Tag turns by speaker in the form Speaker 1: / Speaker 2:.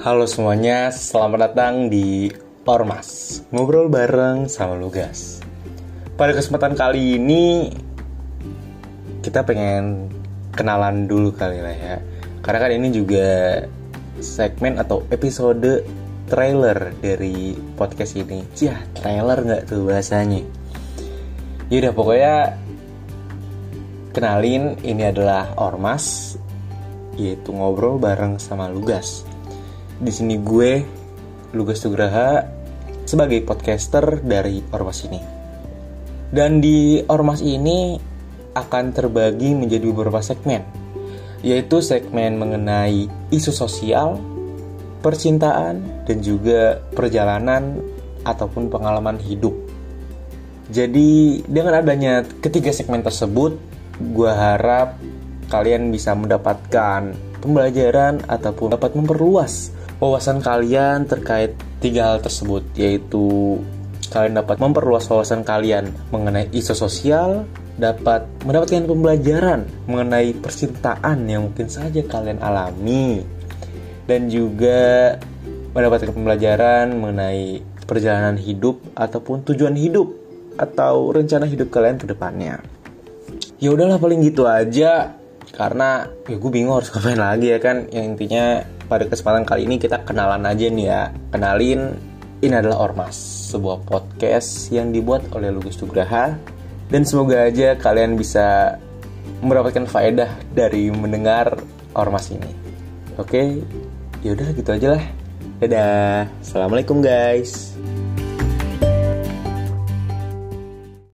Speaker 1: Halo semuanya, selamat datang di Ormas. Ngobrol bareng sama Lugas. Pada kesempatan kali ini Kita pengen kenalan dulu kali lah ya. Karena kan ini juga segmen atau episode trailer dari podcast ini. Cih, trailer nggak tuh bahasanya? Yaudah pokoknya Kenalin, ini adalah Ormas Yaitu ngobrol bareng sama Lugas di sini gue Lugas Tugraha sebagai podcaster dari Ormas ini. Dan di Ormas ini akan terbagi menjadi beberapa segmen, yaitu segmen mengenai isu sosial, percintaan, dan juga perjalanan ataupun pengalaman hidup. Jadi dengan adanya ketiga segmen tersebut, gue harap kalian bisa mendapatkan pembelajaran ataupun dapat memperluas wawasan kalian terkait tiga hal tersebut yaitu kalian dapat memperluas wawasan kalian mengenai isu sosial dapat mendapatkan pembelajaran mengenai percintaan yang mungkin saja kalian alami dan juga mendapatkan pembelajaran mengenai perjalanan hidup ataupun tujuan hidup atau rencana hidup kalian ke depannya. Ya udahlah paling gitu aja karena ya gue bingung harus ngapain lagi ya kan yang intinya pada kesempatan kali ini kita kenalan aja nih ya. Kenalin, ini adalah Ormas, sebuah podcast yang dibuat oleh Lugus Tugraha. Dan semoga aja kalian bisa mendapatkan faedah dari mendengar Ormas ini. Oke, yaudah gitu aja lah. Dadah, Assalamualaikum guys.